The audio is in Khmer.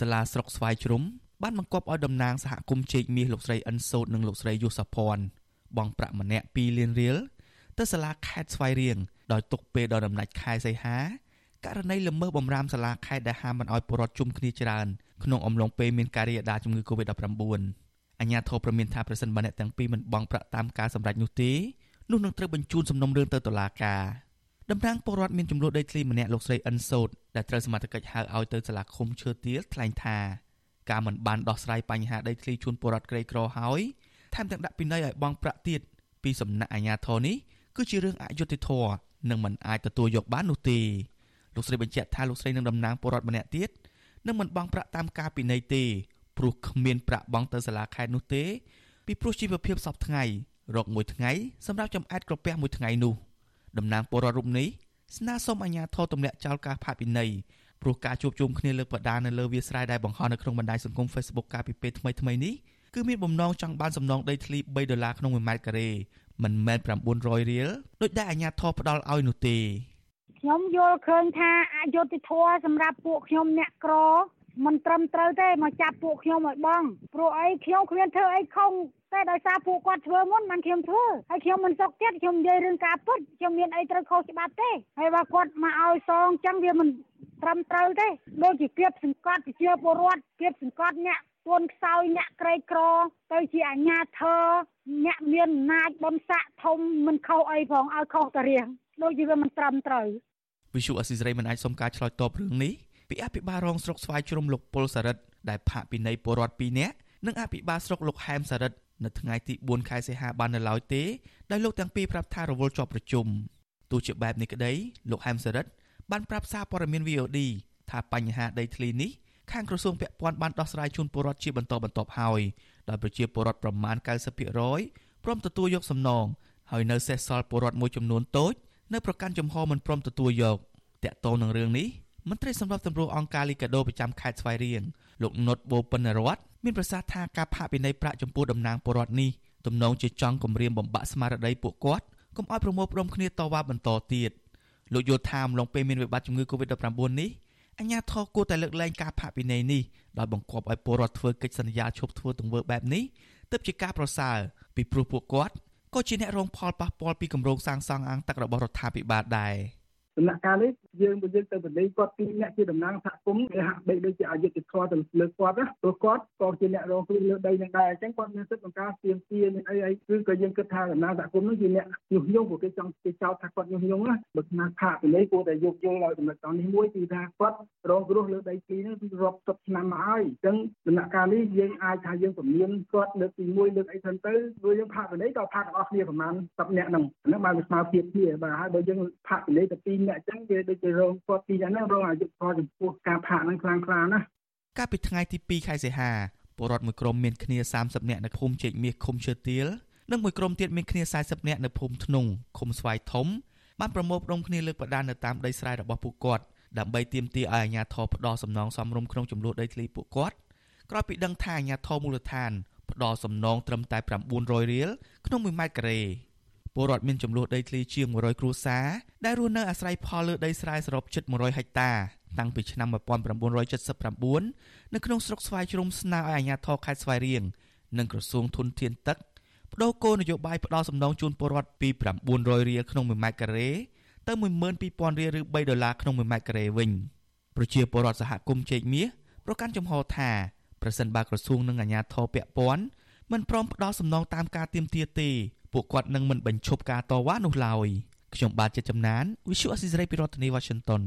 សាលាស្រុកស្វាយជ្រុំបានបង្គាប់ឲ្យតំណាងសហគមន៍ជែកមាសលោកស្រីអិនសូតនិងលោកស្រីយុសភ័ណ្ឌបង់ប្រាក់ម្នាក់2លានរៀលទៅសាលាខេត្តស្វាយរៀងដោយទុកពេលដល់ដំណាច់ខែសីហាករណីល្មើសបំរាមសាលាខេត្តដែលហាមមិនឲ្យពលរដ្ឋជុំគ្នាច្រើនក្នុងអំឡុងពេលមានការរាលដាលជំងឺ Covid-19 អាជ្ញាធរប្រមានថាប្រសិនបើអ្នកទាំងពីរមិនបង់ប្រាក់តាមការសម្រេចនោះទេនោះនឹងត្រូវបញ្ជូនសំណុំរឿងទៅតុលាការ តំណាងពលរដ្ឋមានចំនួនដីធ្លីម្នាក់លោកស្រីអិនសូតដែលត្រូវសមត្ថកិច្ចហៅឲ្យទៅសាលាឃុំឈើទាលថ្លែងថាការមិនបានដោះស្រាយបញ្ហាដីធ្លីជូនពលរដ្ឋក្រីក្រហើយថែមទាំងដាក់ពិន័យឲ្យបង់ប្រាក់ទៀតពីសំណាក់អាជ្ញាធរនេះគឺជារឿងអយុត្តិធម៌និងមិនអាចទទួលយកបាននោះទេលោកស្រីបញ្ជាក់ថាលោកស្រីនឹងតំណាងពលរដ្ឋម្នាក់ទៀតនឹងមិនបង់ប្រាក់តាមការពិន័យទេព្រោះគ្មានប្រាក់បង់ទៅសាលាខេត្តនោះទេពីព្រោះជីវភាពសពថ្ងៃរកមួយថ្ងៃសម្រាប់ចំអែតក្រពះមួយថ្ងៃនោះ តំណាងពលរដ្ឋរូបនេះស្នើសុំអាជ្ញាធរទម្លាក់ចោលការផាកពិន័យព្រោះការជួបជុំគ្នាលើបដានៅលើវាលស្រែដែលបង្ហោះនៅក្នុងបណ្ដាញសង្គម Facebook កាលពីពេលថ្មីៗនេះគឺមានបំណងចង់បានសំណងដីធ្លី3ដុល្លារក្នុង1ម៉ែត្រការ៉េមិនមែន900រៀលដូចដែលអាជ្ញាធរផ្ដល់ឲ្យនោះទេខ្ញុំយល់ឃើញថាអយុត្តិធម៌សម្រាប់ពួកខ្ញុំអ្នកក្រ មិនត្រឹមត្រូវទេមកចាប់ពួកខ្ញុំឲ្យបងព្រោះអីខ្ញុំគ្មានធ្វើអីខុសតែដោយសារពួកគាត់ធ្វើមុនមិនខ្ញុំធ្វើហើយខ្ញុំមិនសុខចិត្តខ្ញុំនិយាយរឿងការពិតខ្ញុំមានអីត្រូវខុសច្បាប់ទេហើយបើគាត់មកឲ្យសងចឹងវាមិនត្រឹមត្រូវទេដូចជាគៀបសង្កត់ប្រជាពលរដ្ឋគៀបសង្កត់អ្នកទួនខ្សោយអ្នកក្រីក្រ ទៅជាអាញាធរអ្នកមានអំណាចបំសាក់ធំមិនខុសអីផងឲ្យខុសតរៀងដូចជាវាមិនត្រឹមត្រូវវិសុអសិរ័យមិនអាចសុំការឆ្លើយតបរឿងនេះ ពីអភិបាលរងស្រុកស្វាយជ្រុំលោកពុលសរិទ្ធដែលផាកពិន័យពលរដ្ឋ2នាក់និងអភិបាលស្រុកលោកហែមសរិទ្ធនៅថ្ងៃទី4ខែសីហាបាននៅឡើយទេដោយលោកទាំងពីរប្រាប់ថារវល់ជាប់ប្រជុំទោះជាបែបនេះក្តីលោកហែមសរិទ្ធបានប្រាប់សារព័ត៌មាន VOD ថាបញ្ហាដីធ្លីនេះខាងក្រសួងពាក់ព័ន្ធបានដោះស្រាយជូនពលរដ្ឋជាបន្តបន្ទាប់ហើយដោយប្រជាពលរដ្ឋប្រមាណ90%ព្រមទទួលយកសំណងហើយនៅសេសសល់ពលរដ្ឋមួយចំនួនតូចនៅប្រកាន់ចំហមិនព្រមទទួលយកតាក់ទងនឹងរឿងនេះ មន្ត្រីសម្របសម្រួលអង្គការលីកាដូប្រចាំខេត្តស្វាយរៀងលោកនុតបូពិនរតមានប្រសាសន៍ថាការផាកពិន័យប្រាក់ចំពោះតំណាងពលរដ្ឋនេះទំនងជាចង់គម្រាមបំបាក់ស្មារតីពួកគាត់កុំឲ្យប្រមូលផ្ដុំគ្នាតវ៉ាបន្តទៀតលោកយល់ថាអំឡុងពេលមានវិបត្តិជំងឺ Covid-19 នេះអញ្ញាធរគួរតែលើកលែងការផាកពិន័យនេះដោយបង្គាប់ឲ្យពលរដ្ឋធ្វើកិច្ចសន្យាឈប់ធ្វើទង្វើបែបនេះទើបជាការប្រសើរពីព្រោះពួកគាត់ក៏ជាអ្នករងផលប៉ះពាល់ពីគម្រោងសាងសង់អាងទឹករបស់រដ្ឋាភិបាលដែរ។ ដំណាក់កាលនេះយើងបើយើងទៅបលេងគាត់ពីរអ្នកជាតំណាងសហគមន៍គេហាក់បីដូចជាអយុត្តិធម៌ទៅលើគាត់ណាព្រោះគាត់ក៏ជាអ្នករងគ្រោះលើដីនឹងដែរអញ្ចឹងគាត់មានសិទ្ធិក្នុងការស្ទាមទាមានអីអីគឺក៏យើងគិតថាតំណាងសហគមន៍នោះជាអ្នកញុះញង់ព្រោះគេចង់គេចោទថាគាត់ញុះញង់ណាបើស្នាខាពីនេះគួរតែយកយល់ឲ្យដំណាក់កាលនេះមួយគឺថាគាត់រងគ្រោះលើដីទីនេះរាប់សិបឆ្នាំមកហើយអញ្ចឹងដំណាក់កាលនេះយើងអាចថាយើងពមៀនគាត់លើកទី1លើកអីទៅទៅព្រោះយើងផាកពីនេះក៏ផាកទាំងអស់គ្នាប្រហែល10នាក់ហ្នឹងហ្នឹងបានវាស្មើភាពគ្នាបាទហើយបើយើងផាកពីនេះទៅ2នាក់អញ្ចឹងវាដូចជារងគាត់ពីយ៉ាងហ្នឹងរងអាយុផលចំពោះការផាកហ្នឹងខ្លាំងខ្លាណាកាលពីថ្ងៃទី2ខែសីហាពលរដ្ឋមួយក្រុមមានគ្នា30នាក់នៅភូមិជែកមាសឃុំឈើទាលនិងមួយក្រុមទៀតមានគ្នា40នាក់នៅភូមិធ្នងឃុំស្វាយធំបានប្រមូលផ្ដុំគ្នាលើកបដានៅតាមដីស្រែរបស់ពួកគាត់ដើម្បីទាមទារឲ្យអាជ្ញាធរផ្ដោសំណងសមរម្យក្នុងចំនួនដីធ្លីពួកគាត់ក្រោយពីដឹងថាអាជ្ញាធរមូលដ្ឋានផ្ដោសំណងត្រឹមតែ900រៀលក្នុង1ម៉ែត្រការ៉េ ពលរដ្ឋមានចំនួនដីធ្លីជាង100គ្រួសារដែលរស់នៅអាស្រ័យផលលើដីស្រែសរុបជិត100ហិកតាតាំងពីឆ្នាំ1979នៅក្នុងស្រុកស្វាយជ្រុំស្នើឲ្យអាជ្ញាធរខេត្តស្វាយរៀងនិងក្រសួងធនធានទឹកបដូរគោលនយោបាយផ្ដល់សំណងជូនពលរដ្ឋពី900រៀលក្នុង1ម៉ែត្រការ៉េទៅ12000រៀលឬ3ដុល្លារក្នុង1ម៉ែត្រការ៉េវិញប្រជាពលរដ្ឋសហគមន៍ជែកមាសប្រកាន់ចំហថាប្រសិនបើក្រសួងនិងអាជ្ញាធរពាក់ព័ន្ធមិនព្រមផ្ដល់សំណងតាមការទាមទារទេ ពួកគាត់នឹងមិនបញ្ឈប់ការតវ៉ានោះឡើយខ្ញុំបាទជាចំណាន Visual Assisray ពីរដ្ឋធានី Washington